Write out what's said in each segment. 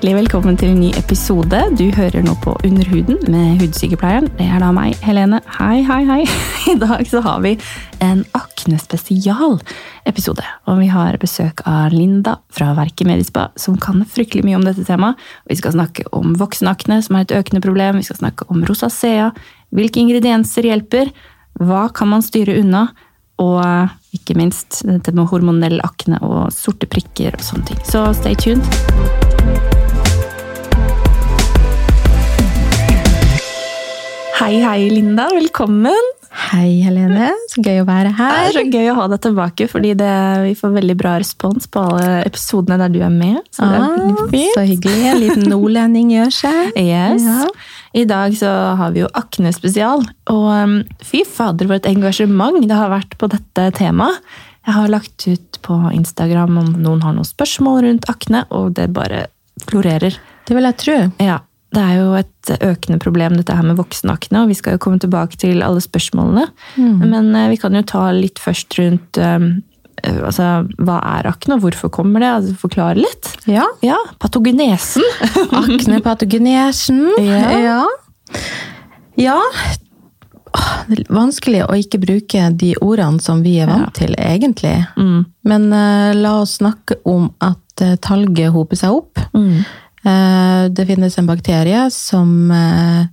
Hjertelig velkommen til en ny episode. Du hører nå på Underhuden med hudsykepleieren. Det er da meg, Helene. Hei, hei, hei. I dag så har vi en akne-spesial-episode. Og vi har besøk av Linda fra Verket Medispa, som kan fryktelig mye om dette temaet. Vi skal snakke om voksenakne, som er et økende problem. Vi skal snakke om rosacea. Hvilke ingredienser hjelper? Hva kan man styre unna? Og ikke minst dette med hormonell akne og sorte prikker og sånne ting. Så stay tuned. Hei, hei, Linda. Velkommen. Hei, Helene. Så gøy å være her. Det er så gøy å ha deg tilbake, fordi det, vi får veldig bra respons på alle episodene der du er med. Så det er Ah, veldig fint. så hyggelig. En liten nordlending gjør seg. Yes. Ja. I dag så har vi jo akne spesial, og um, fy fader for et engasjement det har vært på dette temaet. Jeg har lagt ut på Instagram om noen har noen spørsmål rundt akne, og det bare florerer. Det vil jeg tro. Ja, det er jo et økende problem dette her med voksenakne, og vi skal jo komme tilbake til alle spørsmålene. Men eh, vi kan jo ta litt først rundt um, eh, altså, hva er akne, og hvorfor kommer det? Altså, forklare litt. Ja. Ja, patogenesen. Aknepatogenesen. Ja. ja. Ja. Vanskelig å ikke bruke de ordene som vi er vant til, egentlig. Mm. Men uh, la oss snakke om at uh, talget hoper seg opp. Mm. Eh, det finnes en bakterie som eh,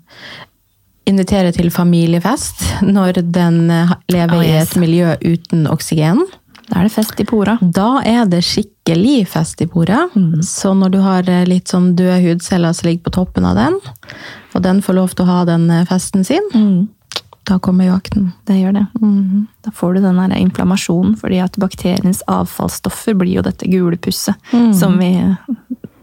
inviterer til familiefest når den eh, lever Oh, i et miljø uten oksygen. Da er det fest i pora. Da er det skikkelig fest i pora. Mm. Så når du har litt sånn døde hudceller som ligger på toppen av den, og den får lov til å ha den festen sin, Mm. da kommer jo akten. Det gjør det. Da får du den inflammasjonen, fordi at bakteriens avfallsstoffer blir jo dette gule pusset som vi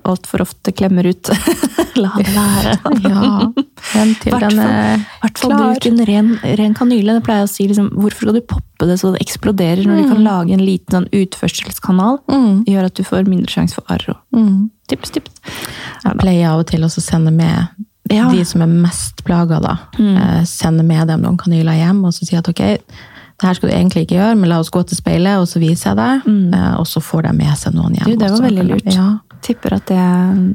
altfor ofte klemmer ut. La det være. Ja, den til den er hvert fall klar. bruk en ren, ren kanyle. Det pleier jeg å si liksom, Hvorfor skal du poppe det så det eksploderer, når du kan lage en liten sånn utførselskanal? Mm. Gjør at du får mindre sjanse for arr. Mm. Tips, tips. Jeg pleier av og til å sende med Ja. de som er mest plaga, da. Eh, sende med dem noen kanyler hjem og så si at ok, det her skal du egentlig ikke gjøre, men la oss gå til speilet, og så viser jeg deg. Mm. og så får de med seg noen hjem. Du, det var også. veldig lurt. Ja. Tipper at det,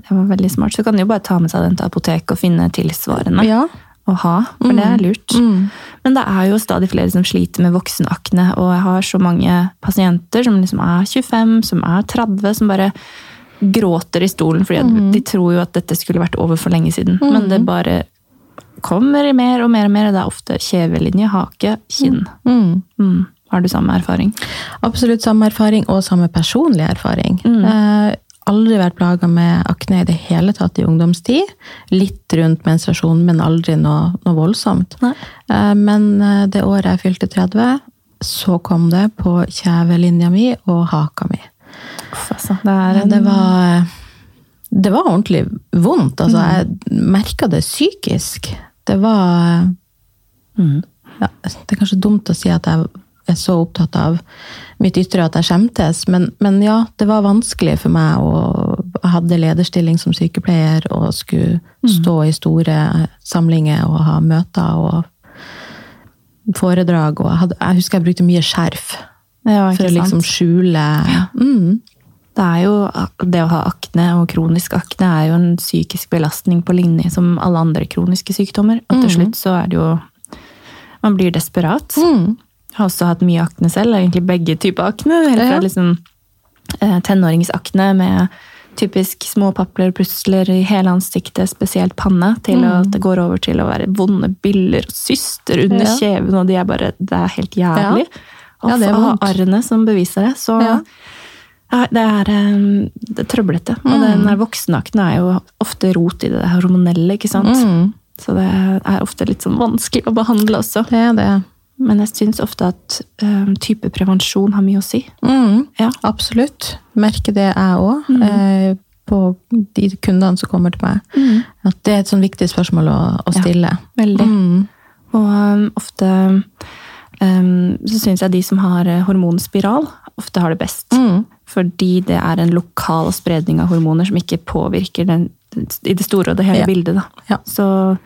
det var veldig smart. Så kan du jo bare ta med seg den til apoteket og finne tilsvarende. ja. å ha, for det er lurt. Mm. Men det er jo stadig flere som sliter med voksenakne, og jeg har så mange pasienter som liksom er 25, som er 30, som bare gråter i stolen fordi Mm. de tror jo at dette skulle vært over for lenge siden. Men det bare kommer mer og mer og mer, og det er ofte kjevelinje, hake, kinn. Mm. Mm. Har du samme erfaring? Absolutt samme erfaring, og samme personlig erfaring. Mm. Eh, aldri vært plaga med akne i det hele tatt i ungdomstid. Litt rundt menstruasjonen, men aldri noe, noe voldsomt. Nei. Eh, men eh, det året jeg fylte 30, så kom det på kjevelinja mi og haka mi. Altså. Det en, Det var, det var ordentlig vondt. Altså, Mm. jeg merka det psykisk. Det var Mm. ja, Det er kanskje dumt å si at jeg er så opptatt av mitt ytre at jeg skjemtes, men, men ja, det var vanskelig for meg å Jeg hadde lederstilling som sykepleier og skulle stå i store samlinger og ha møter og foredrag. Og jeg, hadde, jeg husker jeg brukte mye skjerf ja, for å liksom skjule skjule mm, Det jo, det å ha akne og kronisk akne er jo en psykisk belastning på linje som alle andre kroniske sykdommer. Og til slutt så er det jo Man blir desperat. mm, Jeg har også hatt mye akne selv, egentlig begge typer akne. Helt fra Ja. liksom eh, tenåringsakne med typisk små papler og i hele ansiktet, spesielt panne, til Mm. at det går over til å være vonde byller og syster under Ja. kjeven, og de er bare Det er helt jævlig. Ja, det er å ha arrene som beviser det. Så Ja. ja, det er, eh, det er trøblete. Og den voksenakne er jo ofte rot i det hormonelle, ikke sant. mm, Så det er ofte litt sånn vanskelig å behandle også. det er det. Men jeg syns ofte at um, type prevensjon har mye å si. Mm, Ja. Absolutt. Merker det jeg òg. Eh, på de kundene som kommer til meg. At det er et sånn viktig spørsmål å, å Ja. stille. Veldig. Mm. Og um, ofte um, så syns jeg de som har eh, hormonspiral, ofte har det best. Mm. Fordi det er en lokal spredning av hormoner som ikke påvirker den, i det store og det hele Ja. bildet. Da. Ja. Så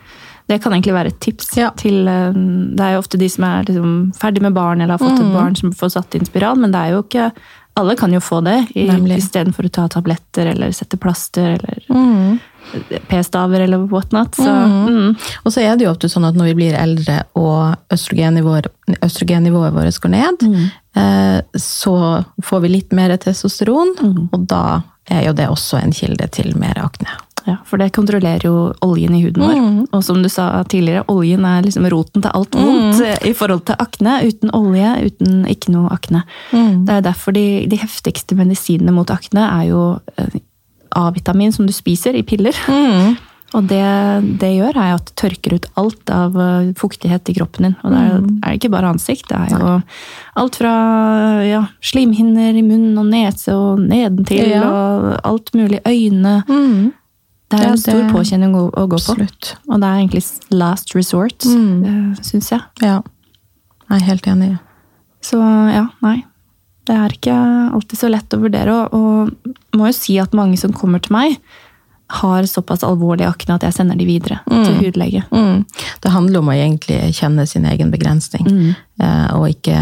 det kan egentlig være et tips. Ja. til um, Det er jo ofte de som er liksom, ferdig med barn eller har fått Mm. et barn som får satt inn spiral, men det er jo ikke Alle kan jo få det, istedenfor å ta tabletter eller sette plaster eller Mm. p-staver eller whatnot. Så mm. Og så er det jo ofte sånn at når vi blir eldre og østrogennivået, østrogennivået vårt går ned, eh, så får vi litt mer testosteron, og da er jo det også en kilde til mer akne. Ja, for det kontrollerer jo oljen i huden vår. Og som du sa tidligere, oljen er liksom roten til alt vondt mm. i forhold til akne. Uten olje, uten ikke noe akne. Det er derfor de, de heftigste medisinene mot akne er jo eh, A-vitamin som du spiser i piller. Og det det gjør, er at det tørker ut alt av eh, fuktighet i kroppen din. Og det er, er ikke bare ansikt, det er jo alt fra ja, slimhinner i munnen og nese og nedentil, Ja. og alt mulig. Øyne. Det er en stor det- påkjenning å, å gå på. Absolutt. Og det er egentlig last resort, mm. syns jeg. Ja. Jeg er helt enig. Så ja, nei. Det er ikke alltid så lett å vurdere. Og, og må jo si at mange som kommer til meg, har såpass alvorlig akne at jeg sender de videre til hudlege. Mm. Det handler om å egentlig kjenne sin egen begrensning, mm. og ikke,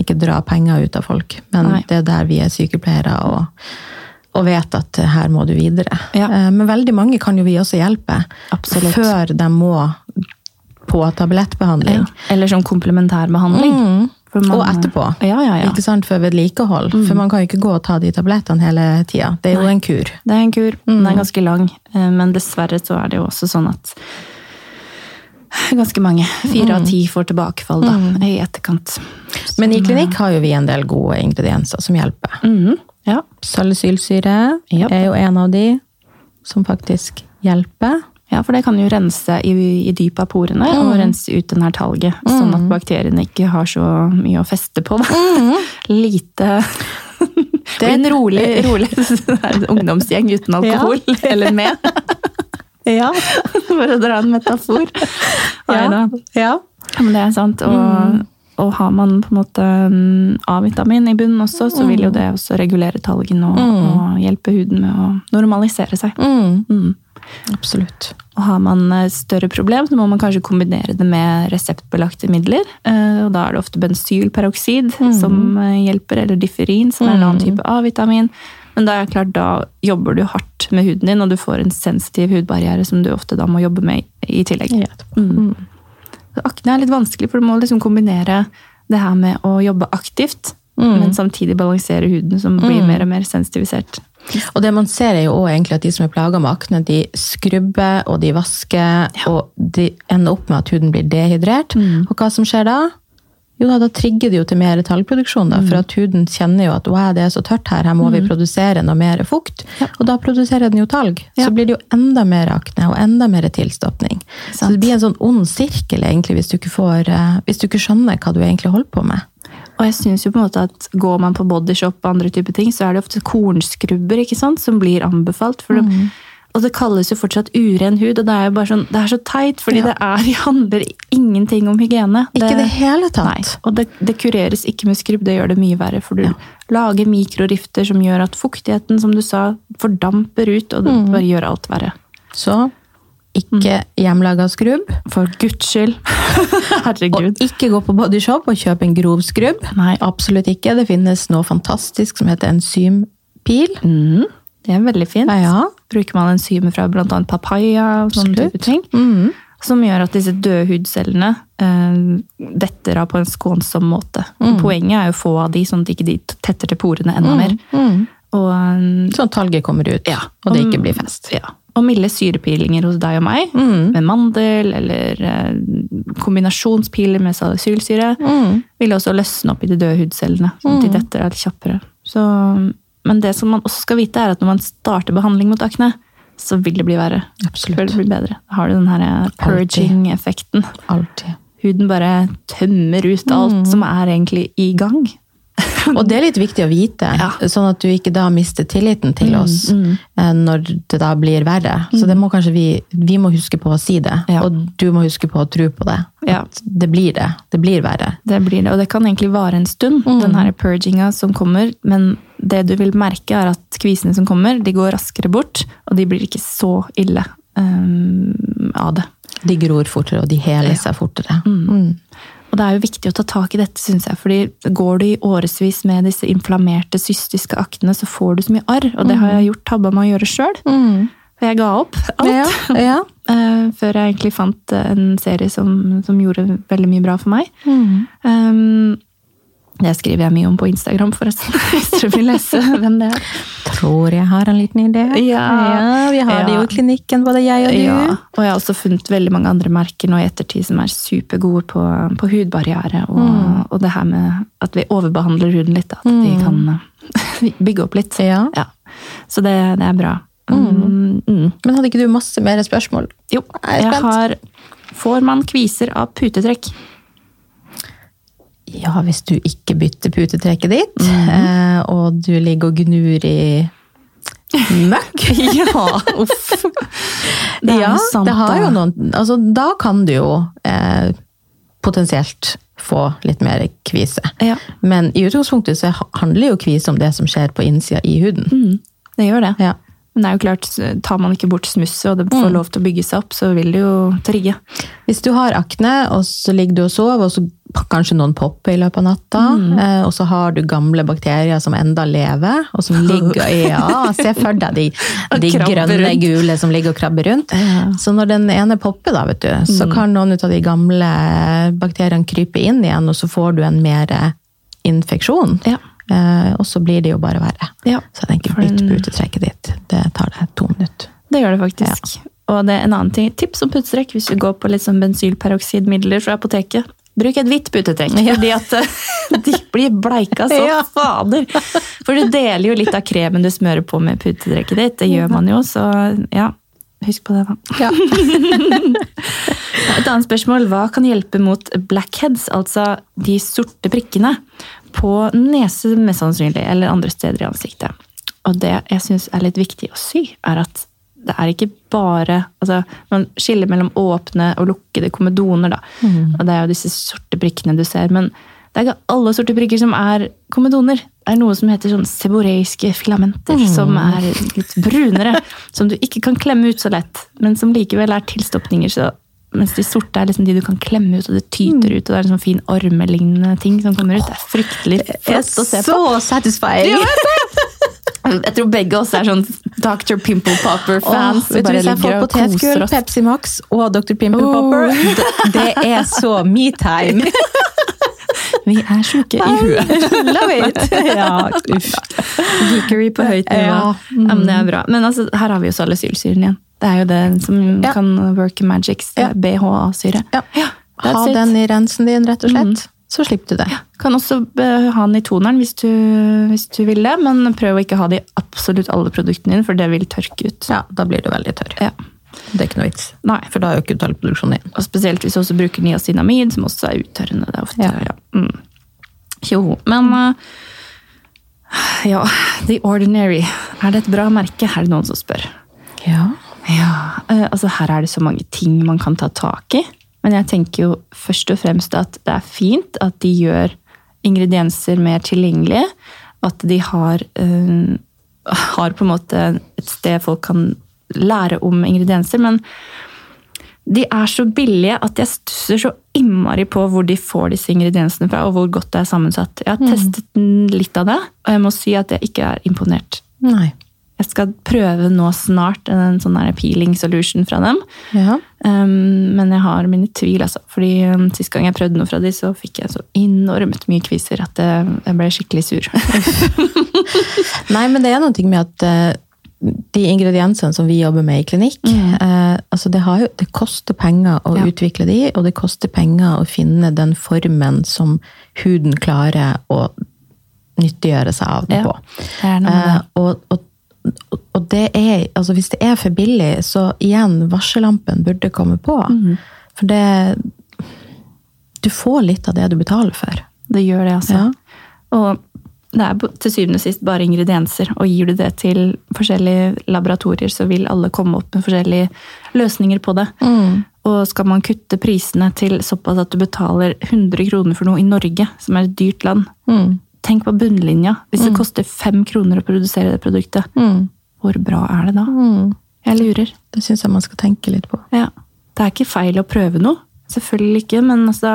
ikke dra penger ut av folk. Men Nei. det er der vi er sykepleiere og, og vet at her må du videre. Ja. Eh, Men veldig mange kan jo vi også hjelpe, Absolutt. før de må på tablettbehandling. Eller som komplementærbehandling. Mm. Man- Og etterpå. Ja, ja, ja. Ikke sant, For vedlikehold. For man kan jo ikke gå og ta de tablettene hele tida. Det er jo en kur. Det er en kur. Den er ganske lang, eh, men dessverre så er det jo også sånn at ganske mange, fire av ti, får tilbakefall da, i etterkant. Men i klinikk har jo vi en del gode ingredienser som hjelper. Mhm. Ja. Salicylsyre Ja. er jo en av de som faktisk hjelper. ja, for det kan jo rense i, i dypet av porene og rense ut den her talget, sånn at bakteriene ikke har så mye å feste på. Da. Lite Det er en rolig, rolig ungdomsgjeng uten alkohol, eller med. Ja. For å dra en metafor. Ja. Ja, Men det er sant. Og, og har man på en måte mm, A-vitamin i bunnen også, så vil jo det også regulere talgen og, og hjelpe huden med å normalisere seg. Mm. Mm. Absolutt. Og har man eh, større problem, så må man kanskje kombinere det med reseptbelagte midler. Eh, Og da er det ofte bensylperoksid som eh, hjelper, eller differin, som er en annen type A-vitamin. Men da er klart, da jobber du hardt med huden din, og du får en sensitiv hudbarriere som du ofte da må jobbe med i tillegg. Mm. Akne er litt vanskelig, for du må liksom kombinere det her med å jobbe aktivt, men samtidig balansere huden, som blir mer og mer sensitivisert. Og det man ser er jo også egentlig at de som er plaga med akne, de skrubber og de vasker, og de ender opp med at huden blir dehydrert. Og hva som skjer da? Jo da, da trigger det jo til mer talgproduksjon, da, for at huden kjenner jo at wow, det er så tørt her, her må vi produsere noe mer fukt. Og da produserer den jo talg. Ja. Så blir det jo enda mer akne og enda mer tilstoppning. Så det blir en sånn ond sirkel egentlig, hvis du ikke, får, eh, hvis du ikke skjønner hva du egentlig holder på med. Og jeg synes jo på en måte at Går man på bodyshop og andre typer ting, så er det ofte kornskrubber ikke sant, som blir anbefalt. For det, og det kalles jo fortsatt uren hud, og det er jo bare sånn, det er så teit, fordi det er, handler ingenting om hygiene. Ikke det hele Nei, tatt. og det, det kureres ikke med skrubb, det gjør det mye verre. For du lager mikrorifter som gjør at fuktigheten, som du sa, fordamper ut, og det bare gjør alt verre. Så ikke hjemmelaga skrubb. For guds skyld. Og ikke gå på bodyshop og kjøpe en grov skrubb. Nei. Absolutt ikke. Det finnes noe fantastisk som heter enzympil. Mhm. Det er veldig fint. Ja. Bruker man enzymer fra bl.a. papaya og sånne type ting. Mm. Som gjør at disse døde hudcellene eh, detter av på en skånsom måte. Mm. Poenget er jo å få av de, sånn at ikke de tetter til porene enda mer. Og, eh, Sånn at talget kommer ut, Ja. og det ikke blir fest. ja. og milde syrepilinger hos deg og meg, med mandel eller eh, kombinasjonspiler med salicylsyre, vil også løsne opp i de døde hudcellene, sånn at de detter av litt kjappere. Så, men det som man også skal vite, er at når man starter behandling mot akne, så vil det bli verre. Absolutt. Før det blir bedre. Da har du den her eh, purging-effekten. Huden bare tømmer ut alt som er egentlig i gang. Og det er litt viktig å vite, Ja. sånn at du ikke da mister tilliten til oss eh, når det da blir verre. Så det må kanskje vi, vi må huske på å si det, Ja. og du må huske på å tro på det. Ja. Det blir det. Det blir verre. Det blir det, og det kan egentlig vare en stund, den her purginga som kommer. Men det du vil merke, er at kvisene som kommer, de går raskere bort, og de blir ikke så ille um, av det. De gror fortere, og de heler seg fortere. Mm. Og det er jo viktig å ta tak i dette, syns jeg. fordi går du i årevis med disse inflammerte cystiske aktene, så får du så mye arr. Og det har jeg gjort tabba med å gjøre sjøl. For jeg ga opp alt. Ja, ja. Eh, før jeg egentlig fant eh, en serie som, som gjorde veldig mye bra for meg. Um, det skriver jeg mye om på Instagram, forresten. Hvis dere vil lese hvem det er. Tror jeg har en liten idé. Ja. vi har det jo i klinikken, både jeg og du. Ja, og jeg har også funnet veldig mange andre merker nå i ettertid som er supergode på, på hudbarriere. Og, og det her med at vi overbehandler huden litt. At vi kan eh, bygge opp litt. Ja. Så det, det er bra. Mm. Mm. Men hadde ikke du masse mer spørsmål? Jo, Jeg jeg har Får man kviser av putetrekk? Ja, hvis du ikke bytter putetrekket ditt, mm -hmm. og du ligger og gnur i møkk ja, uff. Det er ja, sant, det har jo noen altså, Da kan du jo eh, potensielt få litt mer kvise. Ja. Men i utgangspunktet så handler jo kvise om det som skjer på innsida i huden. Mm, det gjør det. Ja. Men det er jo klart, tar man ikke bort smusset, og det får Mm. lov til å bygge seg opp, så vil det jo trigge. Hvis du har akne, og så ligger du og sover, og så kanskje noen popper i løpet av natta, Mm. eh, og så har du gamle bakterier som enda lever, og som ligger Ja, se for deg de, de grønne, rundt. gule som ligger og krabber rundt. Ja. Så når den ene popper, da, vet du, så Mm. kan noen av de gamle bakteriene krype inn igjen, og så får du en mer infeksjon. Ja. Eh, og så blir det jo bare verre. Ja. Så jeg tenker bytt putetrekket ditt. Det tar deg to minutter. Det gjør det faktisk. Og det er en annen ting, tips om putetrekk hvis du går på litt sånn bensylperoksidmidler fra apoteket. Bruk et hvitt putetrekk, Ja. fordi at eh, de blir bleika så Ja. fader. For du deler jo litt av kremen du smører på med putetrekket ditt. Det gjør man jo, så ja. Husk på det, da. Ja. Et annet spørsmål. Hva kan hjelpe mot blackheads, altså de sorte prikkene på nese mest sannsynlig, eller andre steder i ansiktet? Og det jeg syns er litt viktig å si, er at det er ikke bare altså Man skiller mellom åpne og lukkede komedoner, da. Og det er jo disse sorte prikkene du ser. Men det er ikke alle sorte prikker som er komedoner. Det er noe som heter sånn seboreiske filamenter, som er litt brunere. Som du ikke kan klemme ut så lett, men som likevel er tilstopninger. Så, mens de sorte er liksom de du kan klemme ut, og det tyter ut. Og det er liksom fin ormelignende ting som kommer ut. Det er fryktelig flott å se på. Så satisfying! Jeg tror begge oss er sånn Dr. Pimple Popper-fans. Oh, vet du, hvis jeg får potetgull, Pepsi Max og Dr. Pimple Oh. Popper, det, det er så me-time! Vi er sjuke i huet. Love it! Ja, uff. Geekery på høyt nivå. Ja. Ja, men det er bra. Men altså, her har vi jo salicylsyren igjen. Det er jo det som Ja. kan work magics. Er BHA-syre. Ja. Ha it. den i rensen din, rett og slett. Så slipper du det. Kan også eh, ha den i toneren hvis du, hvis du vil det, men prøv å ikke ha det i absolutt alle produktene dine, for det vil tørke ut. Ja, da blir du veldig tørr. Ja. Det er ikke noe vits. Nei, For da er jo ikke talgproduksjonen igjen. Og spesielt hvis du også bruker niacinamid, som også er uttørrende. Det er ofte, Ja. ja. Mm. Jo, Men uh, ja, The Ordinary. Er det et bra merke? Er det noen som spør? Ja. Ja, Uh, altså Her er det så mange ting man kan ta tak i. Men jeg tenker jo først og fremst at det er fint at de gjør ingredienser mer tilgjengelige. At de har, uh, har på en måte et sted folk kan lære om ingredienser. Men de er så billige at jeg stusser så innmari på hvor de får disse ingrediensene fra, og hvor godt det er sammensatt. Jeg har testet litt av det, og jeg må si at jeg ikke er imponert. Nei. Jeg skal prøve nå snart en sånn peeling solution fra dem. Ja. Um, men jeg har mine tvil, altså. Fordi um, sist gang jeg prøvde noe fra de, så fikk jeg så enormt mye kviser at jeg, jeg ble skikkelig sur. Nei, men det er noe med at eh, de ingrediensene som vi jobber med i klinikk, eh, altså det, har jo, det koster penger å Ja. utvikle de, og det koster penger å finne den formen som huden klarer å nyttiggjøre seg av det Ja, på. det. Eh, og, og, og det er, altså hvis det er for billig, så igjen, varsellampen burde komme på. Mm. For det Du får litt av det du betaler for. Det gjør det, altså. Ja. Og det er til syvende og sist bare ingredienser, og gir du det til forskjellige laboratorier, så vil alle komme opp med forskjellige løsninger på det. Og skal man kutte prisene til såpass at du betaler 100 kroner for noe i Norge, som er et dyrt land, tenk på bunnlinja. Hvis det koster fem kroner å produsere det produktet, hvor bra er det da? Jeg lurer. Det syns jeg man skal tenke litt på. Ja. Det er ikke feil å prøve noe. Selvfølgelig ikke, men altså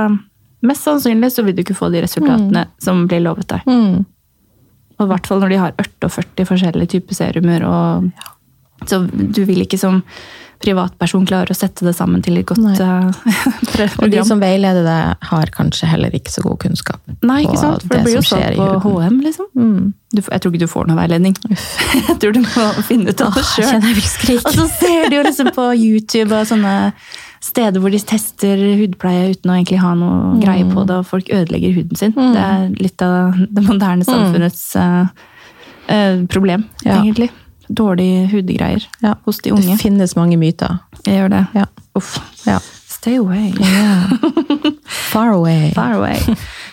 mest sannsynlig så vil du ikke få de resultatene som blir lovet deg. Og i hvert fall når de har 48 forskjellige typer serumer. Og, Så du vil ikke som privatperson klare å sette det sammen til et godt program. eh, Og de som veileder deg, har kanskje heller ikke så god kunnskap Nei, ikke sant? For det, blir jo sånn på. HM, liksom. Mm. Du, jeg tror ikke du får noe veiledning. Jeg tror du må finne ut av det sjøl. Og så ser du jo liksom på YouTube og sånne steder hvor de tester hudpleie uten å egentlig ha noe greie på det, og folk ødelegger huden sin. Mm. Det er litt av det moderne samfunnets eh, uh, problem, Ja. egentlig. Dårlige hudgreier Ja. hos de unge. Det finnes mange myter. Jeg gjør det. Ja. Uff. Ja. Stay away. Far away. Far away.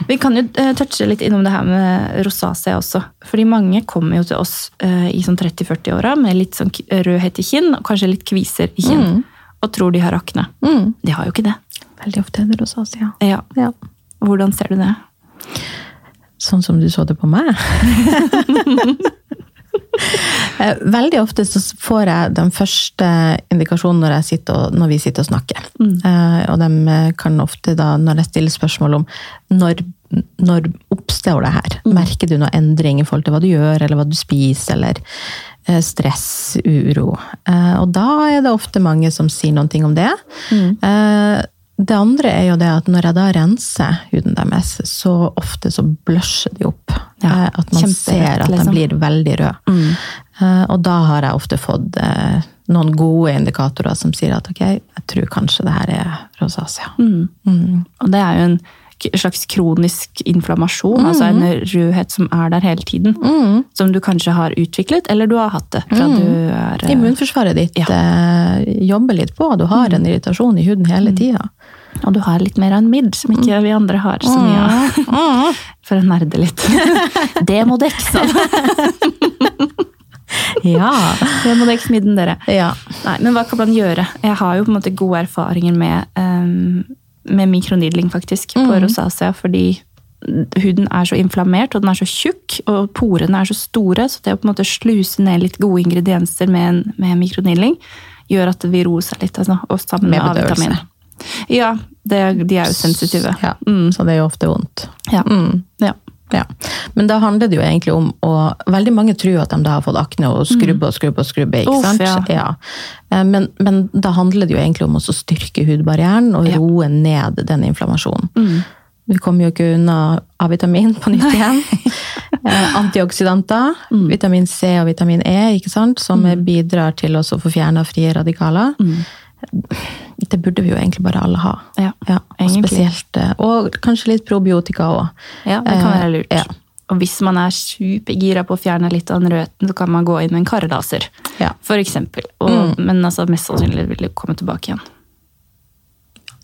Vi kan jo eh, touche litt innom det her med rosacea også. Fordi mange kommer jo til oss i sånn 30-40-åra med litt sånn rødhet i kinn, og kanskje litt kviser i kinn, og tror de har akne. Mm. De har jo ikke det. Veldig ofte er det oss, Ja. Ja. Hvordan ser du det? Sånn som du så det på meg. Eh, Veldig ofte så får jeg den første indikasjonen når, sitter og, når vi sitter og snakker. Eh, og de kan ofte da, når jeg stiller spørsmål om når, når oppstår det her, merker du noe endring i forhold til hva du gjør, eller hva du spiser, eller eh, stress, uro. Eh, og da er det ofte mange som sier noen ting om det. Eh, det andre er jo det at når jeg da renser huden deres, så ofte så blusher de opp. Ja, at man ser at liksom. de blir veldig røde. Eh, og da har jeg ofte fått noen gode indikatorer som sier at ok, jeg tror kanskje det her er rosacea. Mm. Og det er jo en slags kronisk inflammasjon, altså en rødhet som er der hele tiden. Som du kanskje har utviklet, eller du har hatt det fra du er eh, Immunforsvaret ditt Ja. eh, jobber litt på, du har en irritasjon i huden hele tida. Og du har litt mer av en midd, som ikke vi andre har så mye av. For å nerde litt. Demodex, altså. Ja. Demodex-midden, dere. ja. Nei, men hva kan man gjøre? Jeg har jo på en måte gode erfaringer med, ehm, med mikronidling, faktisk, på rosacea, fordi huden er så inflammert, og den er så tjukk, og porene er så store, så det å på en måte sluse ned litt gode ingredienser med, en, med mikronidling, gjør at det vil roe seg litt, altså, og sammen Med med. A-vitamin. Ja, det, de er jo sensitive. Ja, Så det jo ofte vondt. Ja. Mm. ja. Ja. Men da handler det jo egentlig om å Veldig mange tror at de da har fått akne og skrubbe og skrubbe og skrubbe. ikke Uff, sant? ja. Ja. Men, men da handler det jo egentlig om å styrke hudbarrieren og Ja. roe ned den inflammasjonen. Vi kommer jo ikke unna A-vitamin på nytt igjen. Antioksidanter, mm. vitamin C og vitamin E, ikke sant? som bidrar til å få fjerna frie radikaler. Det burde vi jo egentlig bare alle ha. Ja, og spesielt, eh, og kanskje litt probiotika òg. Ja, det kan være lurt. Eh, ja. Og hvis man er supergira på å fjerne litt av den røten, så kan man gå inn med en karlaser. Ja. Mm. For eksempel. Og, Men altså, mest sannsynlig vil det komme tilbake igjen.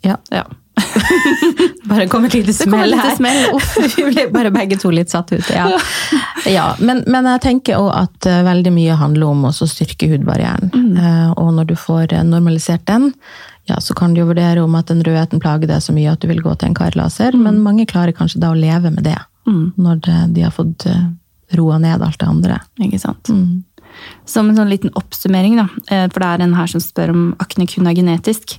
Ja. Ja. Bare kom et lite smell her. smell. Vi ble bare begge to litt satt ut. Ja, ja men, men jeg tenker også at eh, veldig mye handler om å styrke hudbarrieren. Mm. Og når du får normalisert den, ja, så kan du jo vurdere om at den rødheten plager deg så mye at du vil gå til en karlaser, Mm. men mange klarer kanskje da å leve med det. Når de, de har fått eh, roa ned alt det andre. Ikke sant? Mm. Som en sånn liten oppsummering, da. eh, For det er en her som spør om akne kun er genetisk.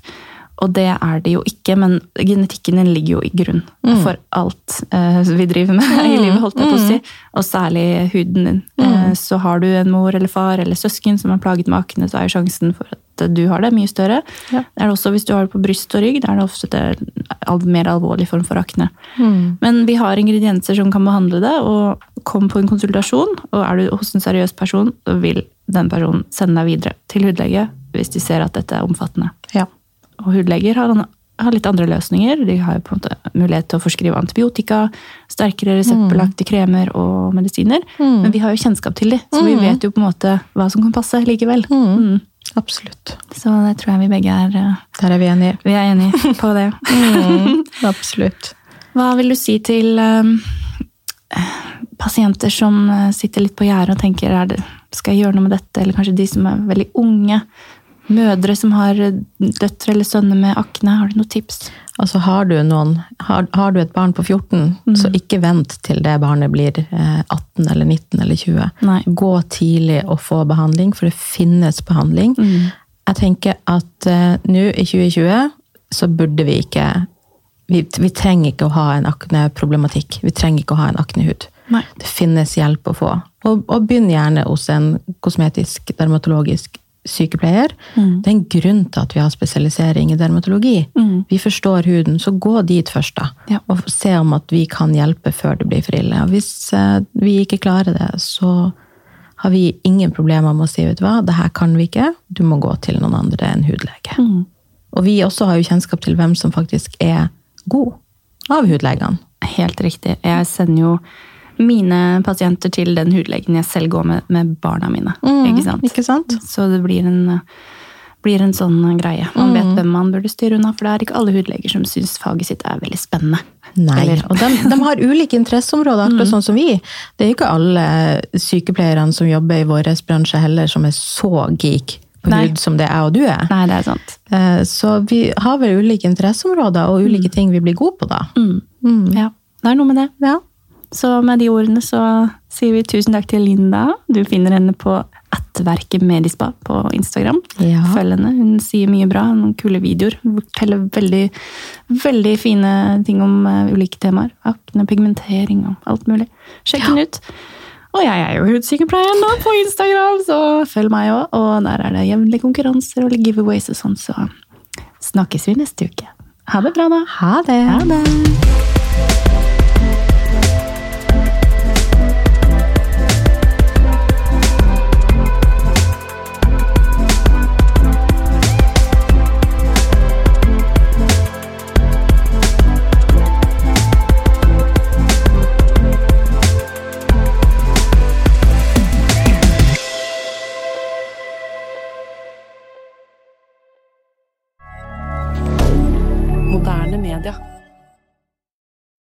Og det er det jo ikke, men genetikken din ligger jo i grunn for alt eh, vi driver med i livet, holdt jeg på å si. Og særlig huden din. Eh, så har du en mor eller far eller søsken som er plaget med akne, så er jo sjansen for at du har det, mye større. Ja. Det er det også hvis du har det på bryst og rygg. Da er det ofte en mer alvorlig form for akne. Men vi har ingredienser som kan behandle det, og kom på en konsultasjon. Og er du hos en seriøs person, så vil den personen sende deg videre til hudlege hvis de ser at dette er omfattende. Ja. Og hudleger har, har litt andre løsninger. De har på en måte mulighet til å forskrive antibiotika, sterkere reseptbelagte kremer og medisiner. Men vi har jo kjennskap til de, så vi vet jo på en måte hva som kan passe likevel. Mm. Absolutt. Så det tror jeg vi begge er, eh, Der er vi enige. vi er enige på det. Absolutt. Hva vil du si til um, pasienter som eh, sitter litt på gjerdet og tenker er det, skal jeg gjøre noe med dette, eller kanskje de som er veldig unge, mødre som har døtre eller sønner med akne, har du noen tips? Altså har du, noen, har, har du et barn på 14, så ikke vent til det barnet blir eh, 18 eller 19 eller 20. Nei. Gå tidlig og få behandling, for det finnes behandling. Jeg tenker at uh, nå i 2020 så burde vi ikke vi, vi trenger ikke å ha en akneproblematikk. Vi trenger ikke å ha en aknehud. Nei. Det finnes hjelp å få. Og, og begynn gjerne hos en kosmetisk dermatologisk sykepleier. Det er en grunn til at vi har spesialisering i dermatologi. Vi forstår huden, så gå dit først, da. Ja. Og se om at vi kan hjelpe før det blir for ille. Og hvis eh, vi ikke klarer det, så har vi ingen problemer med å si vet du hva, det her kan vi ikke, du må gå til noen andre enn hudlege. Og vi også har jo kjennskap til hvem som faktisk er god av hudlegene. Helt riktig. Jeg sender jo mine pasienter til den hudlegen jeg selv går med med barna mine. ikke sant? Mm, Ikke sant? Så det blir en, blir en sånn greie. Man vet hvem man burde styre unna, for det er ikke alle hudleger som syns faget sitt er veldig spennende. Nei, Eller- og de, de har ulike interesseområder, akkurat sånn som vi. Det er jo ikke alle sykepleierne som jobber i vår bransje heller, som er så geek på Nei. hud som det er og du er. Nei, det er sant. Eh, Så vi har vel ulike interesseområder og ulike ting vi blir gode på, da. Ja, det er noe med det. Ja. Så med de ordene så sier vi tusen takk til Linda. Du finner henne på attverket Medispa på Instagram. Ja. Følg henne. Hun sier mye bra. Noen kule videoer. Forteller veldig, veldig fine ting om eh, ulike temaer. Akne, pigmentering og alt mulig. Sjekk henne ut. Og jeg er jo hudsykepleier nå på Instagram, så følg meg òg. Og der er det jevnlige konkurranser og giveaways og sånn, så snakkes vi neste uke. Ha det bra, da. Ha det. Ha det.